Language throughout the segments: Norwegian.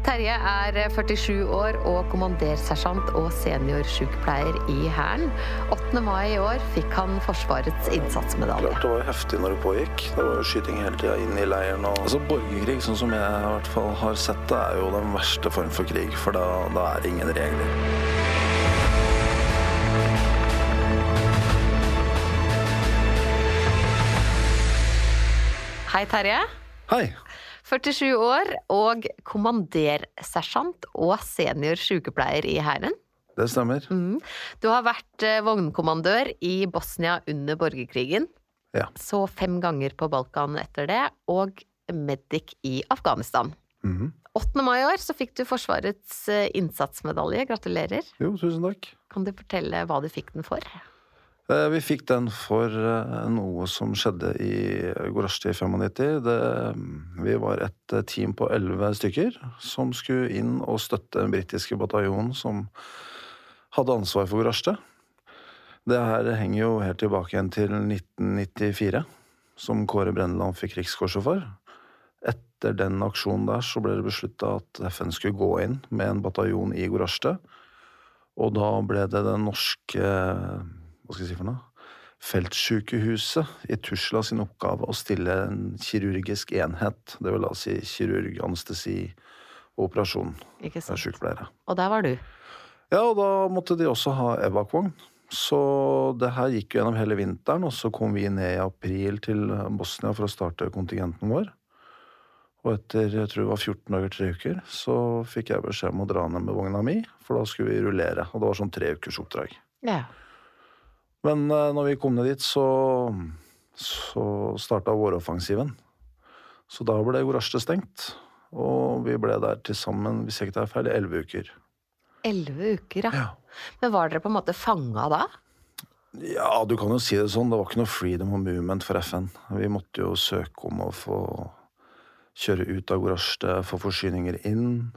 Terje er 47 år og kommandersersjant og seniorsykepleier i Hæren. 8. mai i år fikk han Forsvarets innsatsmedalje. Klart det var heftig når det pågikk. Det var jo skyting hele tida inn i leiren. Og... Altså Borgerkrig, sånn som jeg i hvert fall har sett det, er jo den verste form for krig. For da, da er det ingen regler. Hei, Terje. Hei. 47 år og kommandersersjant og senior sykepleier i Hæren. Det stemmer. Mm. Du har vært eh, vognkommandør i Bosnia under borgerkrigen. Ja. Så fem ganger på Balkan etter det, og medic i Afghanistan. Mhm. 8. mai i år så fikk du Forsvarets eh, innsatsmedalje. Gratulerer. Jo, tusen takk. Kan du fortelle hva du fikk den for? Eh, Vi fikk den for eh, noe som skjedde i Gorasjti i 95. Det, vi var et eh, team på elleve stykker som skulle inn og støtte den britiske bataljonen som hadde ansvar for Gorasjti. Det her henger jo helt tilbake igjen til 1994, som Kåre Brenneland fikk Rikskorset for. Etter den aksjonen der så ble det beslutta at FN skulle gå inn med en bataljon i Gorasjti. Og da ble det den norske hva skal jeg si for noe? Feltsykehuset i Tusla sin oppgave å stille en kirurgisk enhet, det vil da si kirurg, anestesi og operasjon. Er sant? sykepleiere. Og der var du. Ja, og da måtte de også ha evakvogn. Så det her gikk jo gjennom hele vinteren, og så kom vi ned i april til Bosnia for å starte kontingenten vår. Og etter jeg tror det var 14 dager, tre uker, så fikk jeg beskjed om å dra ned med vogna mi, for da skulle vi rullere. Og det var sånn tre ukers oppdrag. Ja. Men eh, når vi kom ned dit, så, så starta våroffensiven. Så da ble Gorasjte stengt. Og vi ble der til sammen, hvis jeg ikke tar feil, i elleve uker. Elleve uker, ja. Ja. Men var dere på en måte fanga da? ja, du kan jo si det sånn. Det var ikke noe freedom of movement for FN. Vi måtte jo søke om å få kjøre ut av Gorasjte, få forsyninger inn.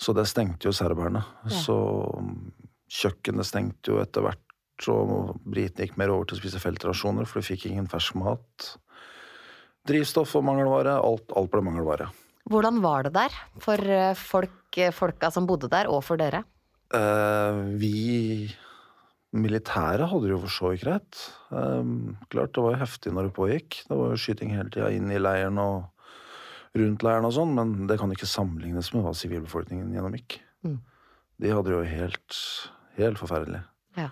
Så det stengte jo serberne. Ja. Så mm, kjøkkenet stengte jo etter hvert. Og britene gikk mer over til å spise feltrasjoner, for de fikk ingen fersk mat. Drivstoff og mangelvare. Alt, alt ble mangelvare. Hvordan var det der for eh, folk, folka som bodde der, og for dere? Eh, vi militære hadde det jo for så vidt greit. Eh, klart, det var jo heftig når det pågikk. Det var jo skyting hele tida inn i leiren og rundt leiren og sånn, men det kan ikke sammenlignes med hva sivilbefolkningen gjennomgikk. Mm. De hadde det jo helt, helt forferdelig. Ja.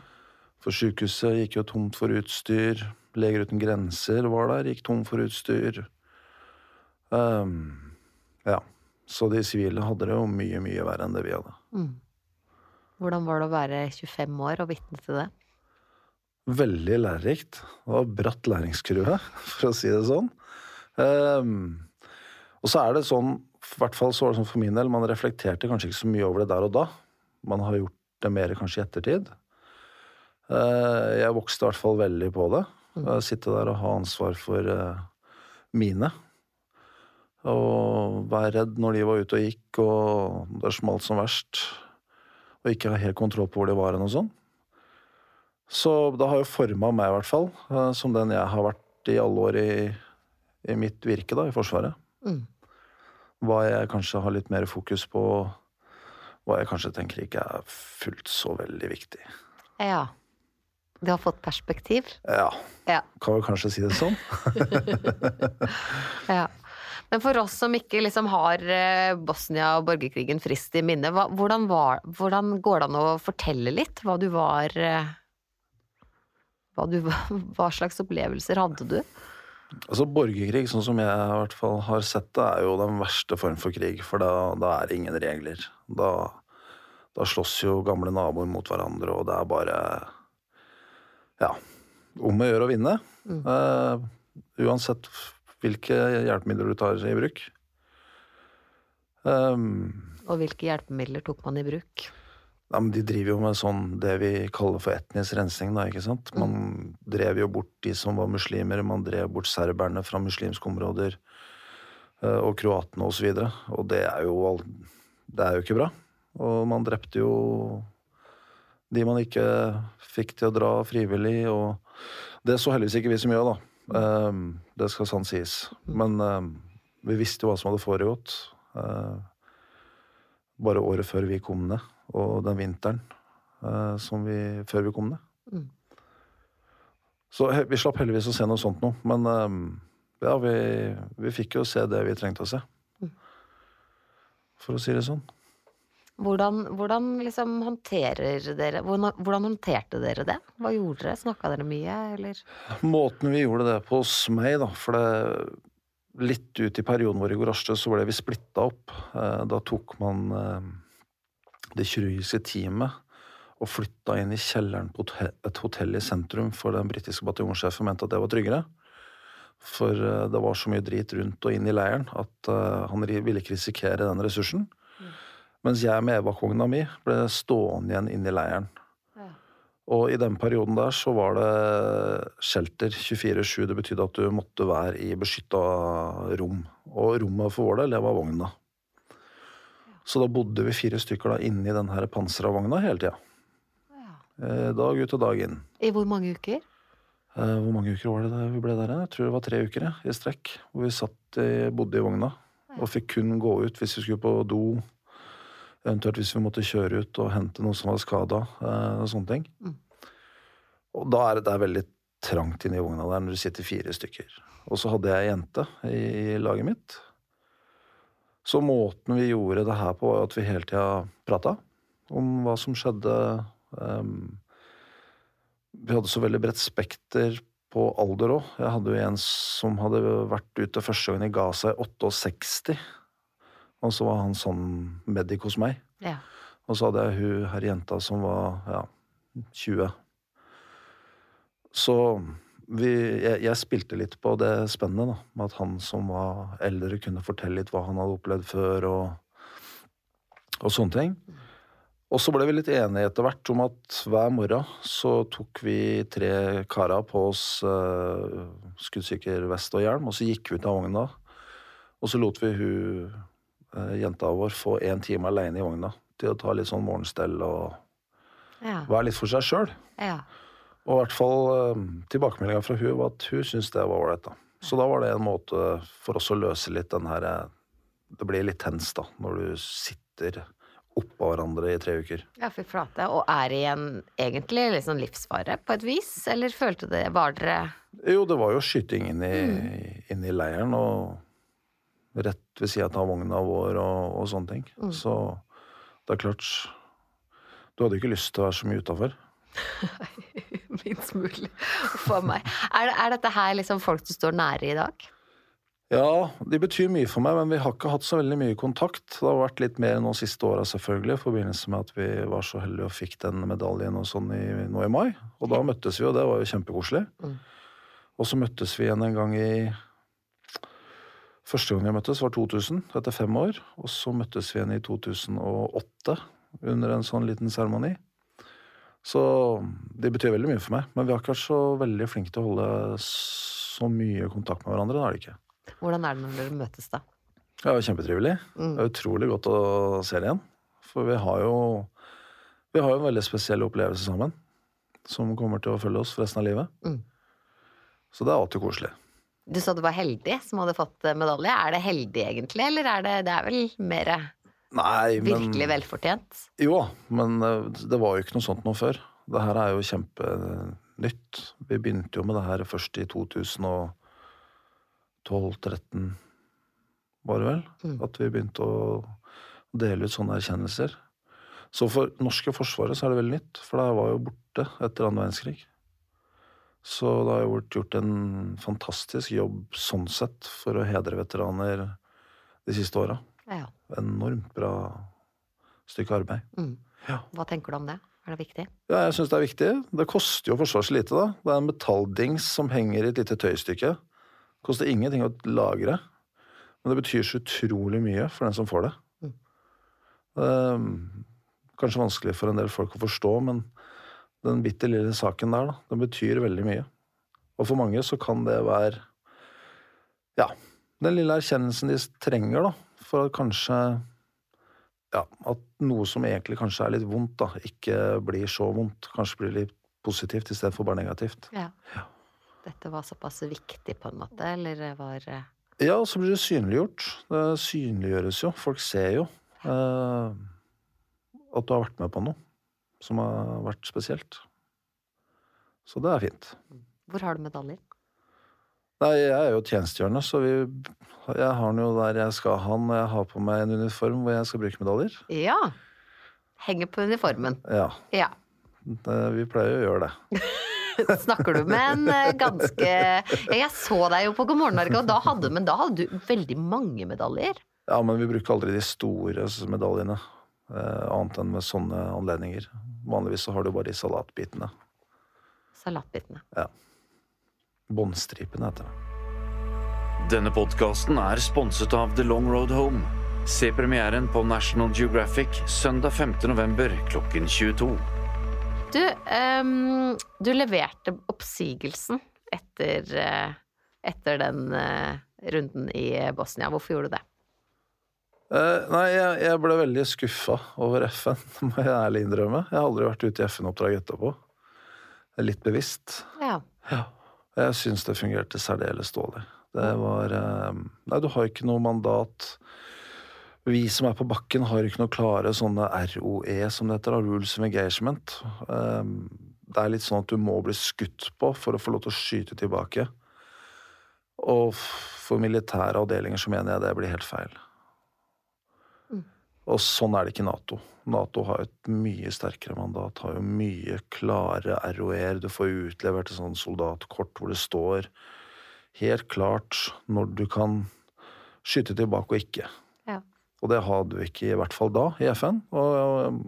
For sykehuset gikk jo tomt for utstyr. Leger uten grenser var der, gikk tom for utstyr. Um, ja. Så de sivile hadde det jo mye, mye verre enn det vi hadde. Mm. Hvordan var det å være 25 år og vitne til det? Veldig lærerikt. Det var bratt læringskurve, for å si det sånn. Um, og så er det sånn, i hvert fall så var det sånn for min del, man reflekterte kanskje ikke så mye over det der og da. Man har gjort det mer kanskje i ettertid. Eh, jeg vokste i hvert fall veldig på det. Å Sitte der og ha ansvar for eh, mine. Og være redd når de var ute og gikk, og det smalt som verst. Og ikke ha helt kontroll på hvor de var og sånn. Så det har jo forma meg, i hvert fall, eh, som den jeg har vært i alle år i, i mitt virke da, i Forsvaret. Mm. Hva jeg kanskje har litt mer fokus på, hva jeg kanskje tenker ikke er fullt så veldig viktig. Ja. Du har fått perspektiv? Ja, Ja. kan vel kanskje si det sånn. ja. Men for oss som ikke liksom har eh, Bosnia og borgerkrigen frist i minne, hvordan, var, hvordan går det an å fortelle litt hva du var eh, hva, du, hva slags opplevelser hadde du? Altså Borgerkrig, sånn som jeg i hvert fall har sett det, er jo den verste form for krig. For da, da er det ingen regler. Da, da slåss jo gamle naboer mot hverandre, og det er bare Ja. Om å gjøre å vinne. Eh, uansett hvilke hjelpemidler du tar i bruk. Um, Og hvilke hjelpemidler tok man i bruk? Ja, men De driver jo med sånn det vi kaller for etnisk rensing. da, ikke sant? Man drev jo bort de som var muslimer, man drev bort serberne fra muslimske områder. eh, Og kroatene osv. Og, så og det er jo Det er jo ikke bra. Og man drepte jo de man ikke fikk til å dra frivillig, og det så heldigvis ikke vi så mye av, da. Um, Det skal sant sies. Men um, vi visste jo hva som hadde foregått. Uh, bare året før vi kom ned, og den vinteren uh, som vi, før vi kom ned. Mm. Så vi slapp heldigvis å se noe sånt noe, men um, ja, vi, vi fikk jo se det vi trengte å se. Mm. For å si det sånn. Hvordan, hvordan liksom håndterer dere hvordan, hvordan håndterte dere det? Hva gjorde dere? Snakka dere mye, eller? Måten vi gjorde det på hos meg, da, for det litt ut i perioden vår i Gorasjte, så ble vi splitta opp. Eh, Da tok man eh, det kirurgiske teamet og flytta inn i kjelleren på et hotell i sentrum, for den britiske bataljonssjefen mente at det var tryggere. For eh, det var så mye drit rundt og inn i leiren at han ville ikke risikere den ressursen. Mens jeg med Evak-vogna mi ble stående igjen inne i leiren. Ja. Og i den perioden der så var det shelter 24-7. Det betydde at du måtte være i beskytta rom. Og rommet for vår del, det var vogna. Så da bodde vi fire stykker da inni den her pansra vogna hele tida. Ja. Dag ut og dag inn. I hvor mange uker? Eh, Hvor mange uker var det da vi ble der? Jeg tror det var tre uker i strekk. Hvor vi satt bodde i vogna. Og fikk kun gå ut hvis vi skulle på do. Eventuelt hvis vi måtte kjøre ut og hente noe som var skada. Og sånne ting. Mm. Og da er det, det er veldig trangt inni vogna der når du sitter fire stykker. Og så hadde jeg ei jente i, i laget mitt. Så måten vi gjorde det her på, var at vi hele tida prata om hva som skjedde. Um, vi hadde så veldig bredt spekter på alder òg. Jeg hadde jo en som hadde vært ute første gangen i Gaza i 68. Og så var han sånn medic hos meg. Ja. Og så hadde jeg hun her jenta som var ja, 20. Så vi, jeg, jeg spilte litt på det spennet, da. Med at han som var eldre, kunne fortelle litt hva han hadde opplevd før, og, og sånne ting. Og så ble vi litt enige etter hvert om at hver morgen så tok vi tre karer på oss uh, skuddsikker vest og hjelm, og så gikk vi ut av vogna. Og så lot vi hun eh, jenta vår få én time aleine i vogna til å ta litt sånn morgenstell og Ja. være litt for seg sjøl. ja. Og i hvert fall uh, tilbakemeldinga fra hun var at hun syntes det var ålreit. Så da var det en måte for oss å løse litt den her eh, Det blir litt tens da, når du sitter oppå hverandre i tre uker. Ja, fy flate. Og er i en egentlig litt sånn livsfare på et vis? Eller følte det Var dere Jo, det var jo skyting inn i, inn i leiren, og rett ved sida av vogna vår og, og sånne ting. Så det er klart Du hadde ikke lyst til å være så mye utafor. Minst mulig for meg. Er, er dette her liksom folk du står nære i dag? Ja, de betyr mye for meg, men vi har ikke hatt så veldig mye kontakt. Det har vært litt mer nå siste åra, selvfølgelig, i forbindelse med at vi var så heldige og fikk den medaljen og sånn i, nå i mai. Og da møttes vi, og det var jo kjempekoselig. Mm. Og så møttes vi igjen en gang i Første gang vi møttes, var 2000, etter fem år. Og så møttes vi igjen i 2008, under en sånn liten seremoni. Så de betyr veldig mye for meg. Men vi har ikke vært så veldig flinke til å holde så mye kontakt med hverandre. Det er det ikke. Hvordan er det når dere møtes, da? Det er kjempetrivelig. Mm. Det er utrolig godt å se det igjen. For vi har jo vi har jo en veldig spesiell opplevelse sammen. Som kommer til å følge oss for resten av livet. Mm. Så det er alltid koselig. Du sa du var heldig som hadde fått eh, medalje. Er det heldig, egentlig? Eller er det, det er vel mer Nei, men virkelig velfortjent? Jo, men eh, det var jo ikke noe sånt noe før. Det her er jo kjempenytt. Vi begynte jo med det her først i 2012-13, var det vel? Mm. At vi begynte å dele ut sånne erkjennelser. Så for norske forsvaret så er det veldig nytt, for det var jo borte etter annen verdenskrig. Så det har vært gjort en fantastisk jobb sånn sett for å hedre veteraner de siste åra. Ja. Enormt bra stykke arbeid. Mm. Ja. Hva tenker du om det? Er det viktig? Ja, jeg syns det er viktig. Det koster jo Forsvaret lite, da. Det er en metalldings som henger i et lite tøystykke. Det koster ingenting å lagre. Men det betyr så utrolig mye for den som får det. Mm. Ehm, kanskje vanskelig for en del folk å forstå, men den bitte lille saken der, da, den betyr veldig mye. Og for mange så kan det være ja, den lille erkjennelsen de trenger, da, for at kanskje ja, at noe som egentlig kanskje er litt vondt, da, ikke blir så vondt. Kanskje blir litt positivt istedenfor bare negativt. Ja. Ja. Dette var såpass viktig, på en måte, eller var eh, Ja, så blir det synliggjort. Det synliggjøres jo. Folk ser jo. Eh, at du har vært med på noe som har vært spesielt. Så det er fint. Hvor har du medaljer? Nei, jeg er jo tjenestegjørende, så vi, jeg har den jo der jeg skal ha den jeg har på meg en uniform hvor jeg skal bruke medaljer. Ja. Henger på uniformen. Ja, Ja. det, vi pleier å gjøre det. Snakker du med en eh, ganske Jeg så deg jo på God morgen Norge, og da hadde, men da hadde du veldig mange medaljer. Ja, men vi bruker aldri de store medaljene, annet enn med sånne anledninger. Vanligvis så har du bare de salatbitene. Salatbitene. Ja. Båndstripene heter det. Denne podkasten er sponset av The Long Road Home. Se premieren på National Geographic søndag 5. november klokken 22. Du, um, du leverte oppsigelsen etter, eh, etter den uh, runden i Bosnia. Hvorfor gjorde du det? Eh, nei, jeg, jeg ble veldig skuffa over FN, må jeg ærlig innrømme. Jeg har aldri vært ute i FN-oppdrag etterpå. Litt bevisst. Ja. Ja. Jeg syns det fungerte særdeles dårlig. Det var eh, Nei, du har ikke noe mandat. Vi som er på bakken, har ikke noe klare sånne ROE, som det heter, Rules of Engagement. Eh, Det er litt sånn at du må bli skutt på for å få lov til å skyte tilbake. Og for militære avdelinger så mener jeg det blir helt feil. Og sånn er det ikke i Nato. Nato har et mye sterkere mandat, har jo mye klare ROE-er. Du får utlevert et sånt soldatkort hvor det står helt klart når du kan skyte tilbake og ikke. Ja. Og det hadde vi ikke, i hvert fall da, i FN. Og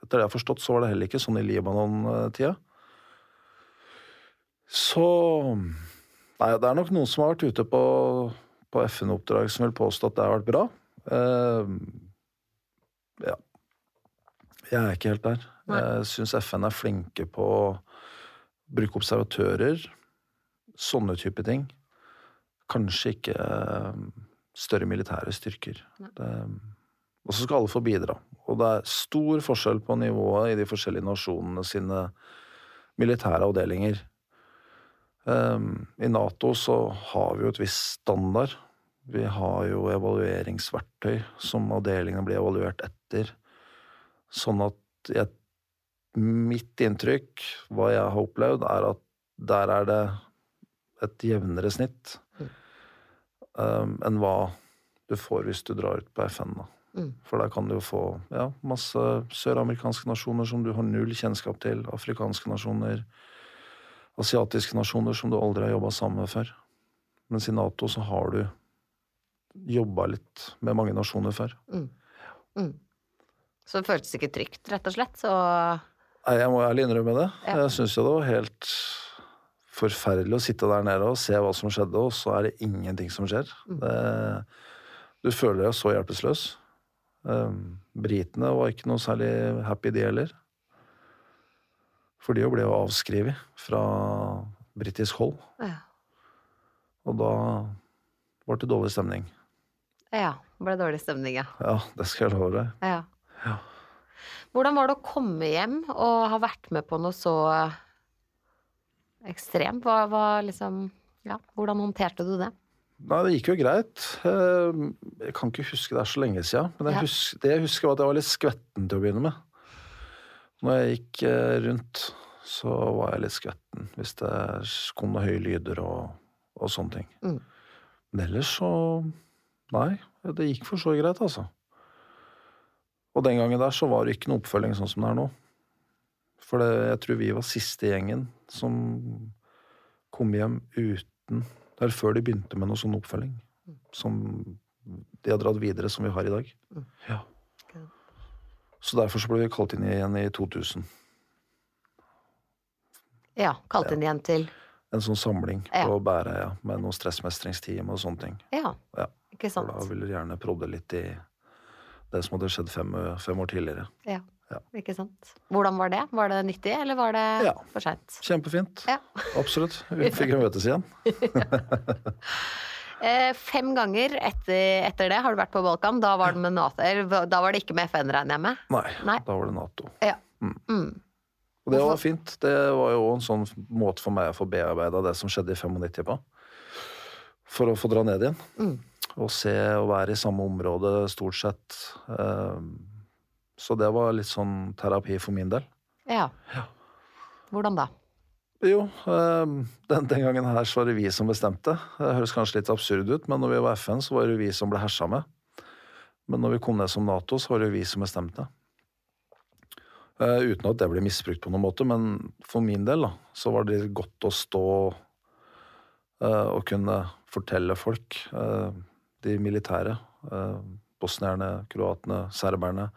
etter det jeg har forstått, så var det heller ikke sånn i Libanon-tida. Så Nei, det er nok noen som har vært ute på, på FN-oppdrag som vil påstå at det har vært bra. Eh, ja. Jeg er ikke helt der. Nei. Jeg syns FN er flinke på å bruke observatører. Sånne type ting. Kanskje ikke eh, større militære styrker. Det, og så skal alle få bidra. Og det er stor forskjell på nivået i de forskjellige nasjonene sine militære avdelinger. Um, I Nato så har vi jo et visst standard. Vi har jo evalueringsverktøy som avdelingene blir evaluert etter. Sånn at jeg, mitt inntrykk, hva jeg har opplevd, er at der er det et jevnere snitt um, enn hva du får hvis du drar ut på FN. da. Mm. For der kan du jo få ja, masse søramerikanske nasjoner som du har null kjennskap til, afrikanske nasjoner, asiatiske nasjoner som du aldri har jobba sammen med før. Mens i Nato så har du jobba litt med mange nasjoner før. Mm. Så det føltes ikke trygt, rett og slett. Så Nei, jeg må ærlig innrømme det. Ja. Jeg syns jo det var helt forferdelig å sitte der nede og se hva som skjedde, og så er det ingenting som skjer. Mm. Det, du føler deg så hjelpeløs. Um, britene var ikke noe særlig happy, de heller. For de ble jo avskrevet fra britisk hold, ja. og da ble det dårlig stemning. ja. Ble det dårlig stemning, ja. Ja, det skal jeg love deg. ja. Ja. Hvordan var det å komme hjem og ha vært med på noe så ekstremt? Hva hva liksom Ja, hvordan håndterte du det? Nei, det gikk jo greit. Eh, Jeg kan ikke huske det er så lenge siden. Men jeg Ja. hus- det jeg husker, var at jeg var litt skvetten til å begynne med. Når jeg gikk eh, rundt, så var jeg litt skvetten hvis det kom noen høye lyder og, og sånne ting. Mm. Men ellers så Nei, det gikk for så greit, altså. Og den gangen der så var det ikke noe oppfølging sånn som det er nå. For det, jeg tror vi var siste gjengen som kom hjem uten Det er før de begynte med noe sånn oppfølging. Som de har dratt videre, som vi har i dag. Mm. Ja. Så derfor så ble vi kalt inn igjen i 2000. Ja, kalt inn igjen til En sånn samling Ja. på Bæreia med noe stressmestringsteam og sånne ting. Ja, Ja. ikke For sant? da ville de gjerne prodde litt i det som hadde skjedd fem, fem år tidligere. Ja, Ja. ikke sant? Hvordan var det? Var det nyttig, eller var det Ja. for seint? Kjempefint. Ja. Absolutt. Vi fikk møtes igjen. Eh, fem ganger etter, etter det har du vært på Balkan. Da var det med NATO eller, Da var det ikke med FN, regner jeg med? Nei, Nei. da var det Nato. Ja. Mm. Og det var fint. Det var jo en sånn måte for meg å få bearbeida det som skjedde i 95 på. For å få dra ned igjen. Mm. Og se og være i samme område stort sett. Eh, Så det var litt sånn terapi for min del. Ja. Hvordan da? Jo, eh, den, den gangen her så var det vi som bestemte. Det høres kanskje litt absurd ut, men når vi var FN, så var det vi som ble hersa med. Men når vi kom ned som Nato, så var det vi som bestemte. Eh, uten at det ble misbrukt på noen måte, men for min del da, så var det godt å stå eh, og kunne fortelle folk, eh, de militære, eh, bosnierne, kroatene, serberne,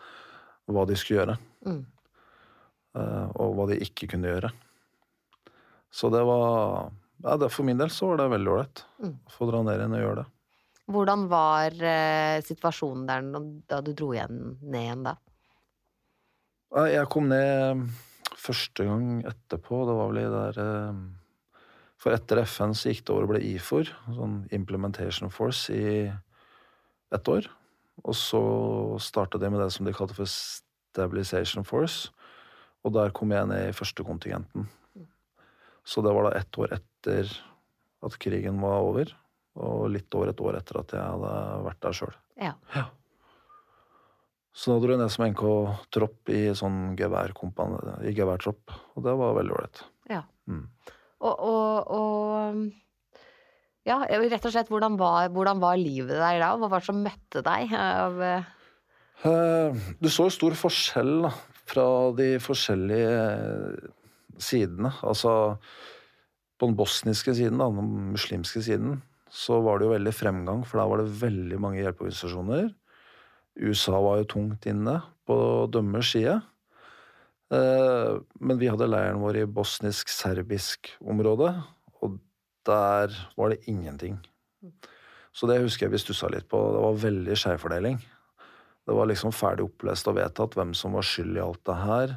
hva de skulle gjøre. Mm. Eh, og hva de ikke kunne gjøre. Så det var ja, det, For min del så var det veldig ålreit Mm. å få dra ned igjen og gjøre det. Hvordan var eh, situasjonen der da du dro igjen, ned igjen da? Jeg kom ned første gang etterpå, det var vel i der eh, For etter FN så gikk det over og ble IFOR, sånn Implementation Force, i ett år. Og så starta de med det som de kalte for Stabilization Force. Og der kom jeg ned i første kontingenten. Så det var da ett år etter at krigen var over, og litt over et år etter at jeg hadde vært der sjøl. Ja. Så da dro jeg ned som NK-tropp i sånn geværtropp, og det var veldig ålreit. ja. Mm. Og, og, Ja, rett og slett, hvordan var, hvordan var livet der da? Hva var det som møtte deg av eh, Eh, Du så jo stor forskjell da, fra de forskjellige eh, sidene. Altså på den bosniske siden, da, den muslimske siden, så var det jo veldig fremgang, for der var det veldig mange hjelpeorganisasjoner. USA var jo tungt inne på dømmers side. Eh, Men vi hadde leiren vår i bosnisk-serbisk område, og der var det ingenting. Så det husker jeg vi stussa litt på. Det var veldig skjevfordeling. Det var liksom ferdig opplest og vedtatt hvem som var skyld i alt det her.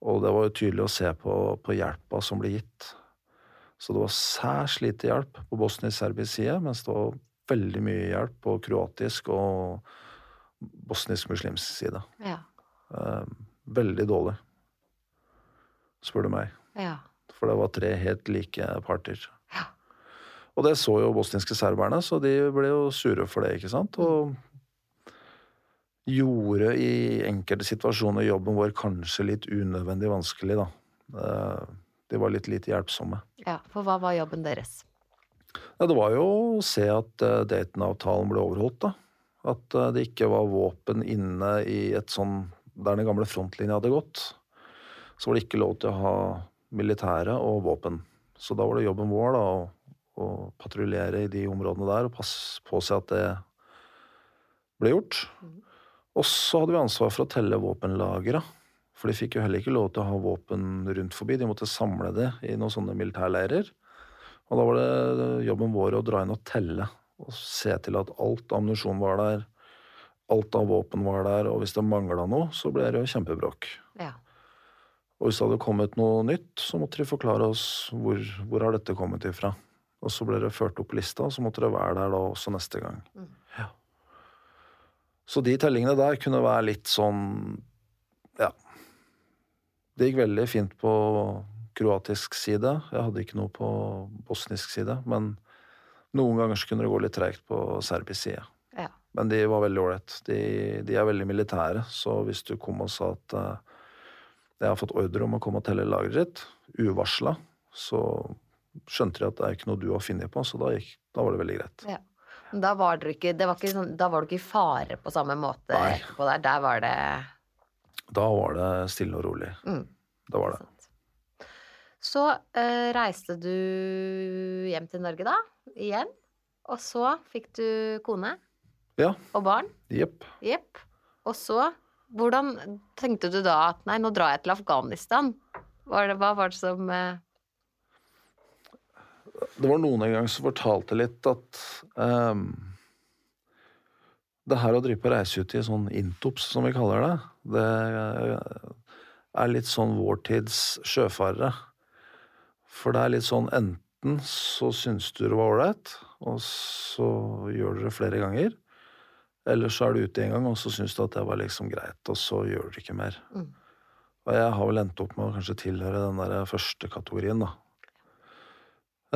Og det var jo tydelig å se på, på hjelpa som ble gitt. Så det var særs lite hjelp på bosnisk-serbisk side, mens det var veldig mye hjelp på kroatisk og bosnisk-muslimsk side. Ja. Eh, veldig dårlig, spør du meg. ja. For det var tre helt like parter. Ja. Og det så jo bosniske serberne, så de ble jo sure for det, ikke sant? Og gjorde i enkelte situasjoner jobben vår kanskje litt unødvendig vanskelig, da. Eh, De var litt lite hjelpsomme. ja. For hva var jobben deres? Ja, det var jo å se at eh, Dayton-avtalen ble overholdt, da. At eh, det ikke var våpen inne i et sånn Der den gamle frontlinja hadde gått, så var det ikke lov til å ha militære og våpen. Så da var det jobben vår da, å, å patruljere i de områdene der og passe på seg at det ble gjort. Og så hadde vi ansvar for å telle våpenlagra. For de fikk jo heller ikke lov til å ha våpen rundt forbi. De måtte samle det i noen sånne militærleirer. Og da var det jobben vår å dra inn og telle. Og se til at alt ammunisjon var der. Alt av våpen var der. Og hvis det mangla noe, så ble det jo kjempebråk. Ja. Og hvis det hadde kommet noe nytt, så måtte de forklare oss hvor, hvor har dette kommet ifra. Og så ble det ført opp lista, og så måtte det være der da også neste gang. Ja. Så de tellingene der kunne være litt sånn Ja. Det gikk veldig fint på kroatisk side. Jeg hadde ikke noe på bosnisk side. Men noen ganger så kunne det gå litt treigt på serbisk side. Ja. Men de var veldig ålreit. De, de er veldig militære, så hvis du kom og sa at eh, jeg har fått ordre om å komme og telle lageret ditt, uvarsla, så skjønte de at det er ikke noe du har funnet på, så da, gikk, da var det veldig greit. ja. Da var, du ikke, ikke sånn, ikke i fare på samme måte Nei. etterpå der. Der var det Da var det stille og rolig. mm. Da var det. Så eh, reiste du hjem til Norge da, igjen. Og så fikk du kone Ja, og barn. jepp. Yep. Og så, hvordan tenkte du da at nei, nå drar jeg til Afghanistan? Var det, hva var det som eh, Det var noen en gang som fortalte litt at um, det her å drive på reise ut i sånn intops, som vi kaller det, det er litt sånn vår tids sjøfarere. For det er litt sånn enten så syns du det var ålreit, og så gjør du det flere ganger. Eller så er du ute en gang, og så syns du at det var liksom greit, og så gjør du ikke mer. Mm. Og jeg har vel endt opp med å kanskje tilhøre den der første kategorien, da.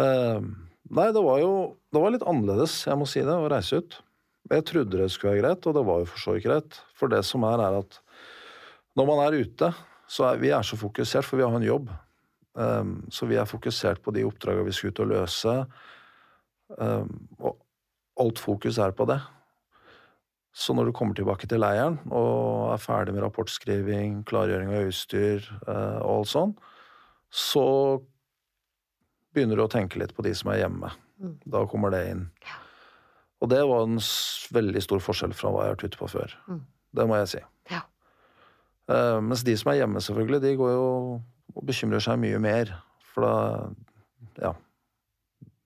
Eh, nei, det var jo Det var litt annerledes, jeg må si det, å reise ut. Jeg trodde det skulle være greit, og det var jo for så vidt greit. For det som er, er at Når man er ute, så er vi er så fokusert, for vi har en jobb. Um, så vi er fokusert på de oppdragene vi skal ut og løse. Um, og alt fokus er på det. Så når du kommer tilbake til leiren og er ferdig med rapportskriving, klargjøring av utstyr eh, og alt sånn, så begynner du å tenke litt på de som er hjemme. Mm. Da kommer det inn. Ja. Og det var en veldig stor forskjell fra hva jeg har vært ute på før. Mm. Det må jeg si. Ja. Eh, mens de som er hjemme, selvfølgelig, de går jo og bekymrer seg mye mer. For da Ja.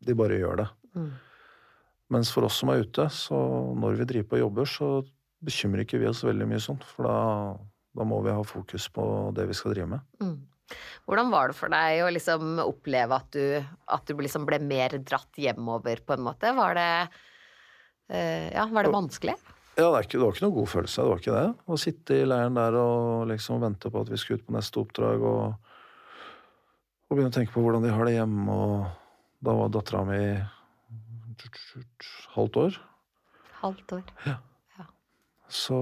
De bare gjør det. Mm. Mens for oss som er ute, så når vi driver på og jobber, så bekymrer ikke vi oss veldig mye sånn, For da, da må vi ha fokus på det vi skal drive med. Mm. Hvordan var det for deg å liksom oppleve at du, at du liksom ble mer dratt hjemover, på en måte? Var det eh, Ja, var det vanskelig? Ja, det, ikke, det var ikke noe god følelse. Det var ikke det. Å sitte i leiren der og liksom vente på at vi skulle ut på neste oppdrag, og, og begynne å tenke på hvordan de har det hjemme, og da var dattera mi halvt år. Halvt år. Ja. Så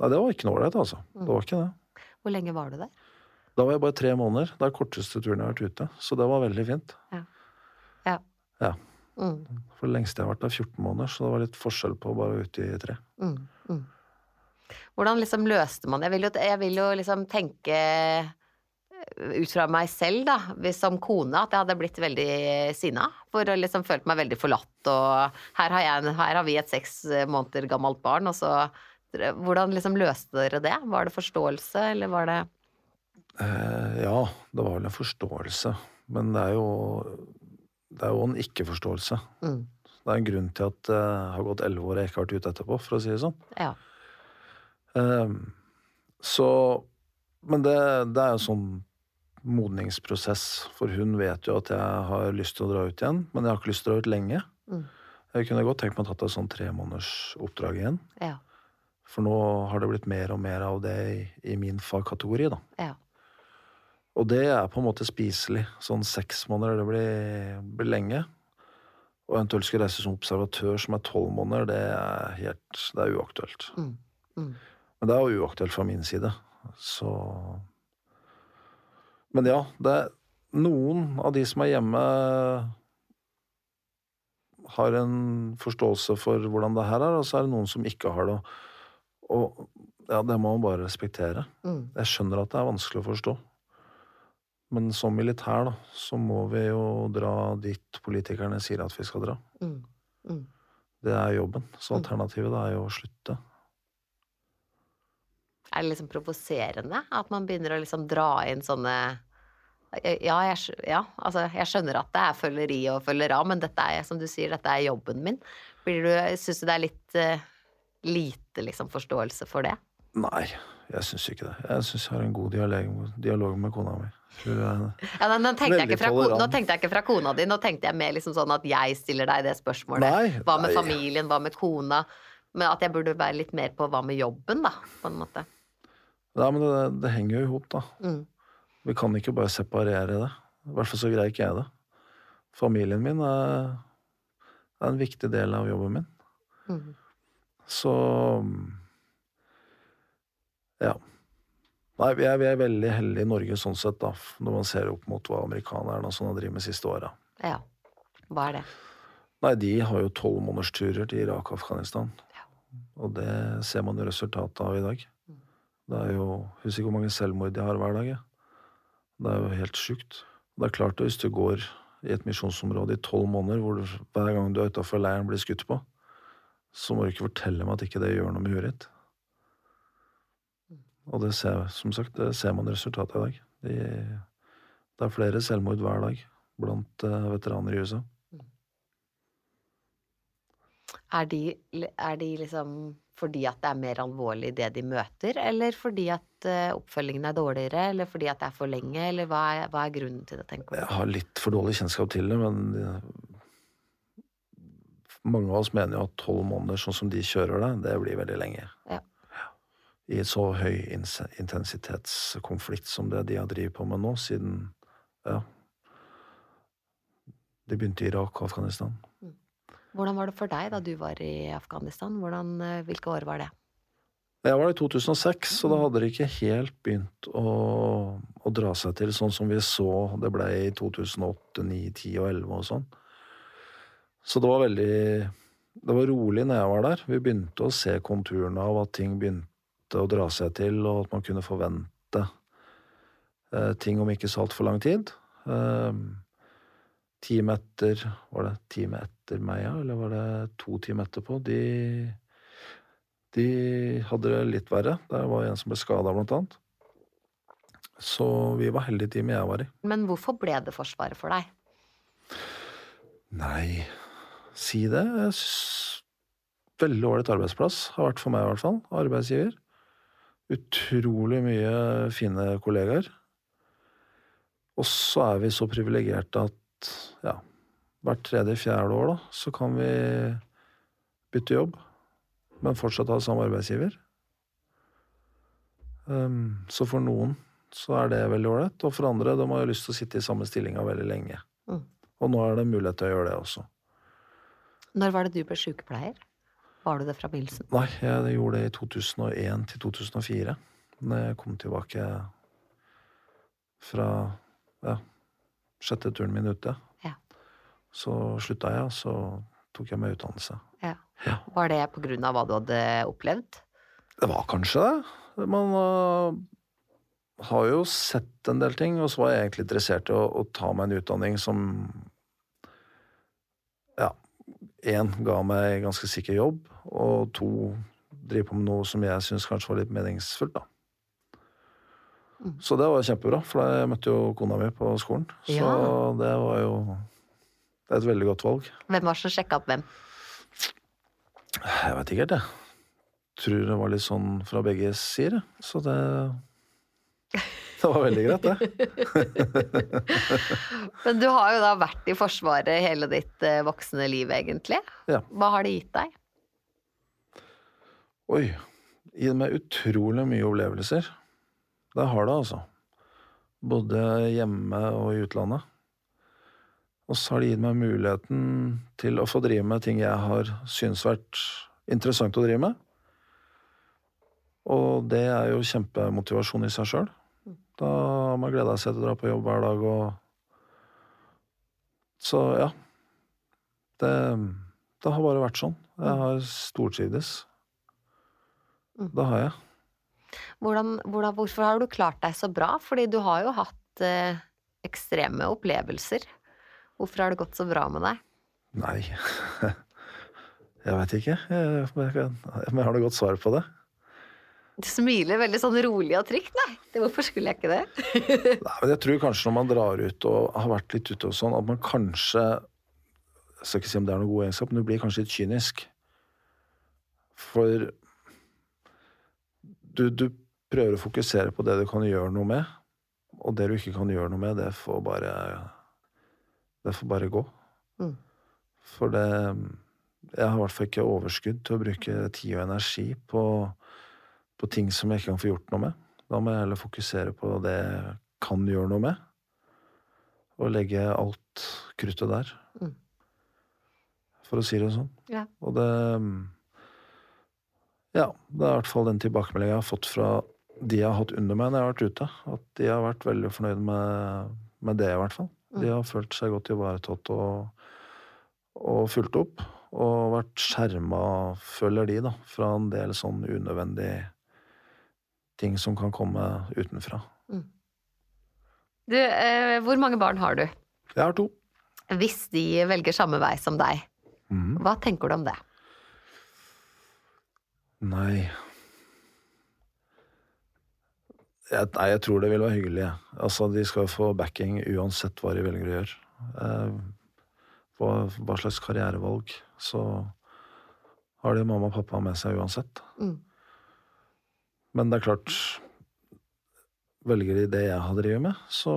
Nei, det var ikke noe ålreit, altså. Det var ikke det. Hvor lenge var du der? Da var jeg bare tre måneder. Det er korteste turen jeg har vært ute. Så det var veldig fint. Ja. Ja. Mm, For det lengste jeg har vært der, 14 måneder, så det var litt forskjell på å bare være ute i tre. mm, mm. Hvordan liksom løste man det? Jeg vil jo, jeg vil jo liksom tenke ut fra meg selv, da, som kone, at jeg hadde blitt veldig sinna. For å liksom følt meg veldig forlatt, og her har, jeg, her har vi et seks måneder gammelt barn, og så Hvordan liksom løste dere det? Var det forståelse, eller var det Eh, ja, det var vel en forståelse. Men det er jo, det er jo en ikke-forståelse. mm, Det er en grunn til at det har gått elleve år og jeg ikke har vært ute etterpå, for å si det sånn. Ja. Eh, så Men det, det er jo sånn modningsprosess, for hun vet jo at jeg har lyst til å dra ut igjen, men jeg har ikke lyst til å dra ut lenge. Mm. Jeg kunne godt tenkt meg å tatt et sånn tre måneders oppdrag igjen, Ja. for nå har det blitt mer og mer av det i, i min fagkategori, da. Ja. Og det er på en måte spiselig. Sånn seks måneder, det blir, blir lenge. Og eventuelt skulle reise som observatør som er tolv måneder, det er helt Det er uaktuelt. Mm. Mm. Men det er jo uaktuelt fra min side, så Men ja, det er noen av de som er hjemme, har en forståelse for hvordan det her er, og så er det noen som ikke har det. Og ja, det må man bare respektere. Mm. Jeg skjønner at det er vanskelig å forstå. Men som militær, da, så må vi jo dra dit politikerne sier at vi skal dra. Mm. Mm. Det er jobben. Så Mm. alternativet er jo å slutte. Er det liksom provoserende at man begynner å liksom dra inn sånne ja, jeg, ja, altså jeg skjønner at det er følgeri og følger av, men dette er, som du sier, dette er jobben min. Blir du, Syns du det er litt uh, lite liksom forståelse for det? Nei, jeg syns ikke det. Jeg syns jeg har en god dialog, dialog med kona mi. Jeg- Ja, men nå, tenkte nå tenkte jeg ikke fra kona di, nå tenkte jeg mer liksom sånn at jeg stiller deg det spørsmålet. Nei, hva med nei. familien, hva med kona? Men at jeg burde være litt mer på hva med jobben, da, på en måte. Nei, men det, det henger jo i hop, da. Mm. Vi kan ikke bare separere det. I hvert fall så greier ikke jeg det. Familien min er, er en viktig del av jobben min. Mm. Så ja. Nei, vi er, vi er veldig heldige i Norge sånn sett, da, når man ser opp mot hva amerikanerne og sånn har drevet med siste åra. Ja. Hva er det? Nei, de har jo tolv månedersturer til Irak og Afghanistan. Ja. Og det ser man jo resultatet av i dag. Det er jo Husker ikke hvor mange selvmord jeg har hver dag. Det er jo helt sjukt. Det er klart at hvis du går i et misjonsområde i tolv måneder, hvor du, hver gang du er utafor leiren blir skutt på, så må du ikke fortelle meg at ikke det gjør noe med huet ditt. Og det ser, som sagt, det ser man resultatet i dag. De, det er flere selvmord hver dag blant eh, veteraner i USA. Er de, er de liksom fordi at det er mer alvorlig det de møter, eller fordi at eh, oppfølgingen er dårligere, eller fordi at det er for lenge, eller hva er, hva er grunnen til det, tenker du? Jeg har litt for dårlig kjennskap til det, men eh, mange av oss mener jo at tolv måneder, sånn som de kjører det, det blir veldig lenge. Ja. I et så høy intensitetskonflikt som det de har drevet på med nå, siden ja, de begynte i Irak og Afghanistan. Hvordan var det for deg da du var i Afghanistan? Hvordan, eh, hvilke år var det? Jeg var i 2006, så da hadde det ikke helt begynt å, å dra seg til sånn som vi så det ble i 2008, 2009, 10 og 11 og sånn. Så det var veldig Det var rolig når jeg var der. Vi begynte å se konturene av at ting begynte å dra seg til, og at man kunne forvente eh, ting om ikke så altfor lang tid. Eh, time etter Var det time etter meg, ja? Eller var det to timer etterpå? De de hadde det litt verre. Det var en som ble skada, blant annet. Så vi var heldige teamet jeg var i. Men hvorfor ble det Forsvaret for deg? Nei, si det. Veldig ålreit arbeidsplass. Har vært for meg, i hvert fall. Arbeidsgiver. Utrolig mye fine kollegaer. Og så er vi så privilegerte at ja, hvert tredje-fjerde år, da, så kan vi bytte jobb men fortsatt ha samme arbeidsgiver. Um, så for noen så er det veldig ålreit, og for andre de har jo lyst til å sitte i samme stillinga veldig lenge. Mm. Og nå er det mulighet til å gjøre det også. Når var det du ble sykepleier? Var du det fra begynnelsen? Nei, jeg gjorde det i 2001 til 2004. Når jeg kom tilbake fra ja, sjette turen min ute. Så slutta jeg, og så tok jeg meg utdannelse. Ja. Ja. Var det på grunn av hva du hadde opplevd? Det var kanskje det. Man uh, har jo sett en del ting, og så var jeg egentlig interessert i å, å ta meg en utdanning som Ja, én ga meg ganske sikker jobb, og to drive på med noe som jeg syns kanskje var litt meningsfullt, da. Mm. Så det var kjempebra, for jeg møtte jo kona mi på skolen. Så Ja. det var jo det er et veldig godt valg. Hvem var det som sjekka opp hvem? Jeg vet ikke helt, jeg. Tror det var litt sånn fra begge sider. Så det Det var veldig greit, det. Men du har jo da vært i Forsvaret hele ditt eh, voksne liv, egentlig. Ja. Hva har det gitt deg? Oi. Gitt meg utrolig mye opplevelser. Det har det, altså. Både hjemme og i utlandet. Og så har det gitt meg muligheten til å få drive med ting jeg har syntes vært interessant å drive med. Og det er jo kjempemotivasjon i seg sjøl. Da har man gleda seg til å dra på jobb hver dag og Så ja. Det, det har bare vært sånn. Jeg har stortrivdes. Det har jeg. Hvordan, hvordan, hvorfor har du klart deg så bra? Fordi du har jo hatt eh, ekstreme opplevelser. Hvorfor har det gått så bra med deg? Nei Jeg veit ikke. Jeg, jeg, jeg har du godt svar på det. Du smiler veldig sånn rolig og trygt. Nei, det, hvorfor skulle jeg ikke det? Nei, men jeg tror kanskje når man drar ut og har vært litt ute og sånn, at man kanskje Jeg skal ikke si om det er noe god egenskap, men du blir kanskje litt kynisk. For du, du prøver å fokusere på det du kan gjøre noe med, og det du ikke kan gjøre noe med, det får bare Det får bare gå. Mm. For det Jeg har i hvert fall ikke overskudd til å bruke tid og energi på, på ting som jeg ikke kan få gjort noe med. Da må jeg heller fokusere på det jeg kan gjøre noe med, og legge alt kruttet der. Mm. For å si det sånn. Ja. Og det Ja, det er i hvert fall den tilbakemeldinga jeg har fått fra de jeg har hatt under meg når jeg har vært ute. At de har vært veldig fornøyd med, med det, i hvert fall. De har følt seg godt ivaretatt og, og fulgt opp. Og vært skjerma, føler de, da, fra en del sånn unødvendig ting som kan komme utenfra. Du, eh, hvor mange barn har du? Jeg har to. Hvis de velger samme vei som deg, mm. hva tenker du om det? Nei jeg, Nei, jeg tror det vil være hyggelig. Altså, De skal få backing uansett hva de velger å gjøre. Eh, hva, hva slags karrierevalg. Så har de mamma og pappa med seg uansett. Mm. Men det er klart Velger de det jeg har drevet med, så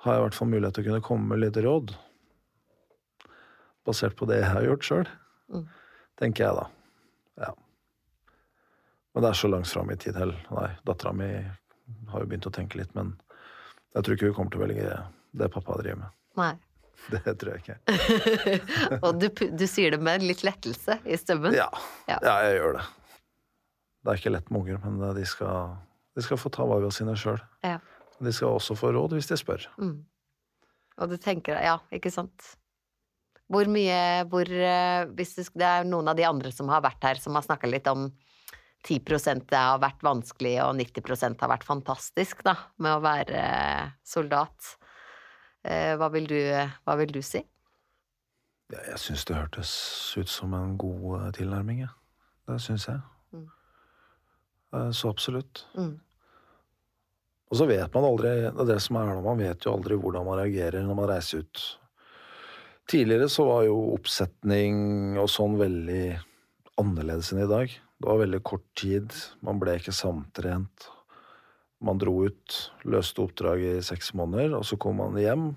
har jeg i hvert fall mulighet til å kunne komme med litt råd. Basert på det jeg har gjort sjøl, Mm. tenker jeg da. Men det er så langt fram i tid heller. Nei, dattera mi har jo begynt å tenke litt, men jeg tror ikke hun kommer til å velge det pappa driver med. Nei. Det tror jeg ikke. Og du, du sier det med litt lettelse i stemmen? Ja, Ja. ja jeg gjør det. det er ikke lett med unger, men de skal, de skal få ta valgene sine sjøl. Ja. De skal også få råd hvis de spør. Mm. Og du tenker Ja, ikke sant. Hvor mye hvor, eh, Hvis det, det er noen av de andre som har vært her, som har snakka litt om 10 det har vært vanskelig, og 90% har vært fantastisk, da, med å være eh, soldat. Eh, Hva vil du, hva vil du si? Ja, jeg syns det hørtes ut som en god eh, tilnærming, jeg. Det syns jeg. Mm. Så absolutt. Mm. Og så vet man aldri Det er det som er man vet jo aldri hvordan man reagerer når man reiser ut. Tidligere så var jo oppsetning og sånn veldig annerledes enn i dag. Det var veldig kort tid, man ble ikke samtrent. Man dro ut, løste oppdraget i seks måneder, og så kom man hjem,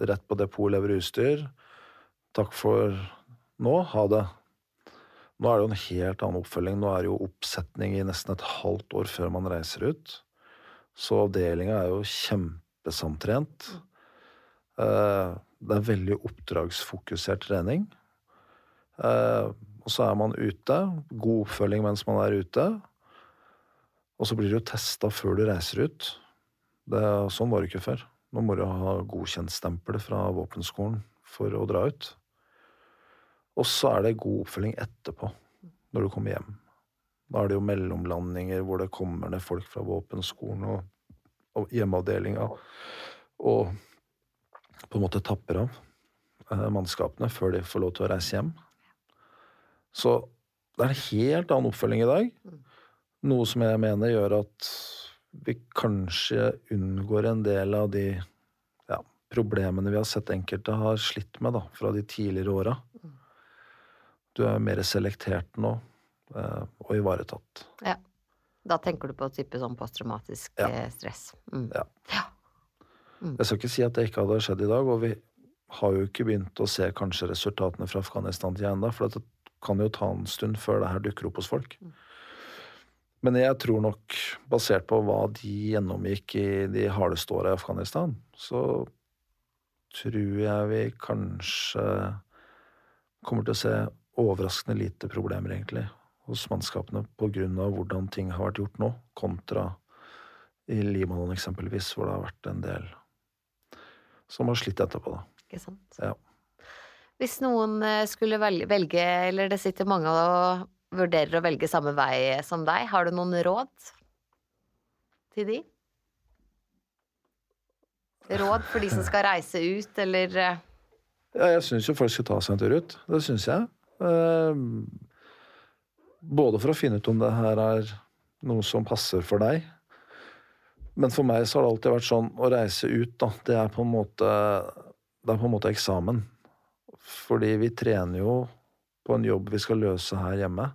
rett på depot, lever utstyr. Takk for nå, ha det. Nå er det jo en helt annen oppfølging. Nå er det jo oppsetning i nesten et halvt år før man reiser ut. Så avdelinga er jo kjempesamtrent. Eh, Det er veldig oppdragsfokusert trening. Og så er man ute. God oppfølging mens man er ute. Og så blir du testa før du reiser ut. Det, sånn var det ikke før. Nå må du ha godkjentstempel fra våpenskolen for å dra ut. Og så er det god oppfølging etterpå, når du kommer hjem. Da er det jo mellomlandinger hvor det kommer ned folk fra våpenskolen og, og hjemmeavdelinga og på en måte tapper av eh, mannskapene før de får lov til å reise hjem. Så det er en helt annen oppfølging i dag. Noe som jeg mener gjør at vi kanskje unngår en del av de ja, problemene vi har sett enkelte har slitt med da, fra de tidligere åra. Du er mer selektert nå eh, og ivaretatt. Ja. Da tenker du på type sånn posttraumatisk Ja. eh, stress. Mm. Ja. Ja. Jeg skal ikke si at det ikke hadde skjedd i dag, og vi har jo ikke begynt å se kanskje resultatene fra Afghanistan til ennå, for det kan jo ta en stund før det her dukker opp hos folk. Men jeg tror nok, basert på hva de gjennomgikk i de hardeste åra i Afghanistan, så tror jeg vi kanskje kommer til å se overraskende lite problemer, egentlig, hos mannskapene av hvordan ting har vært gjort nå, kontra i Libanon eksempelvis, hvor det har vært en del som har slitt etterpå, da. Ikke sant? Ja. Hvis noen eh, skulle vel- velge, eller det sitter mange og vurderer å velge samme vei som deg, har du noen råd til de? Råd for de som skal reise ut, eller eh, Ja, jeg syns jo folk skal ta seg en tur ut. Det syns jeg. Eh, både for å finne ut om det her er noe som passer for deg. Men for meg så har det alltid vært sånn å reise ut, da. Det er på en måte, på en måte eksamen. Fordi vi trener jo på en jobb vi skal løse her hjemme.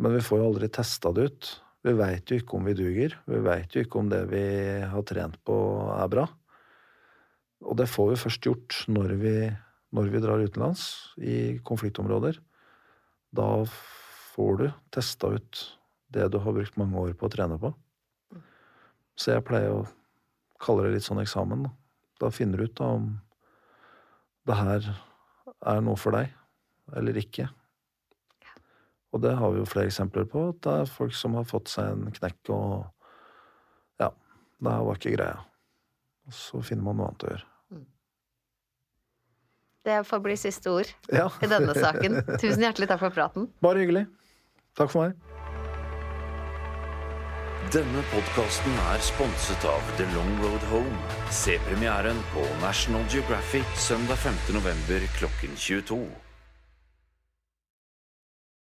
Men vi får jo aldri testa det ut. Vi veit jo ikke om vi duger. Vi veit jo ikke om det vi har trent på, er bra. Og det får vi først gjort når vi, når vi drar utenlands, i konfliktområder. Da får du testa ut det du har brukt mange år på å trene på. Så jeg pleier å kalle det litt sånn eksamen. Da, da finner du ut da om det her er noe for deg, eller ikke. Og det har vi jo flere eksempler på. At det er folk som har fått seg en knekk, og ja, det her var ikke greia. Og så finner man noe annet å gjøre. Det får bli siste ord Ja, i denne saken. Tusen hjertelig takk for praten. bare hyggelig. Takk for meg. Denne podkasten er sponset av The Long Road Home. Se premieren på National Geographic søndag 5. november klokken 22.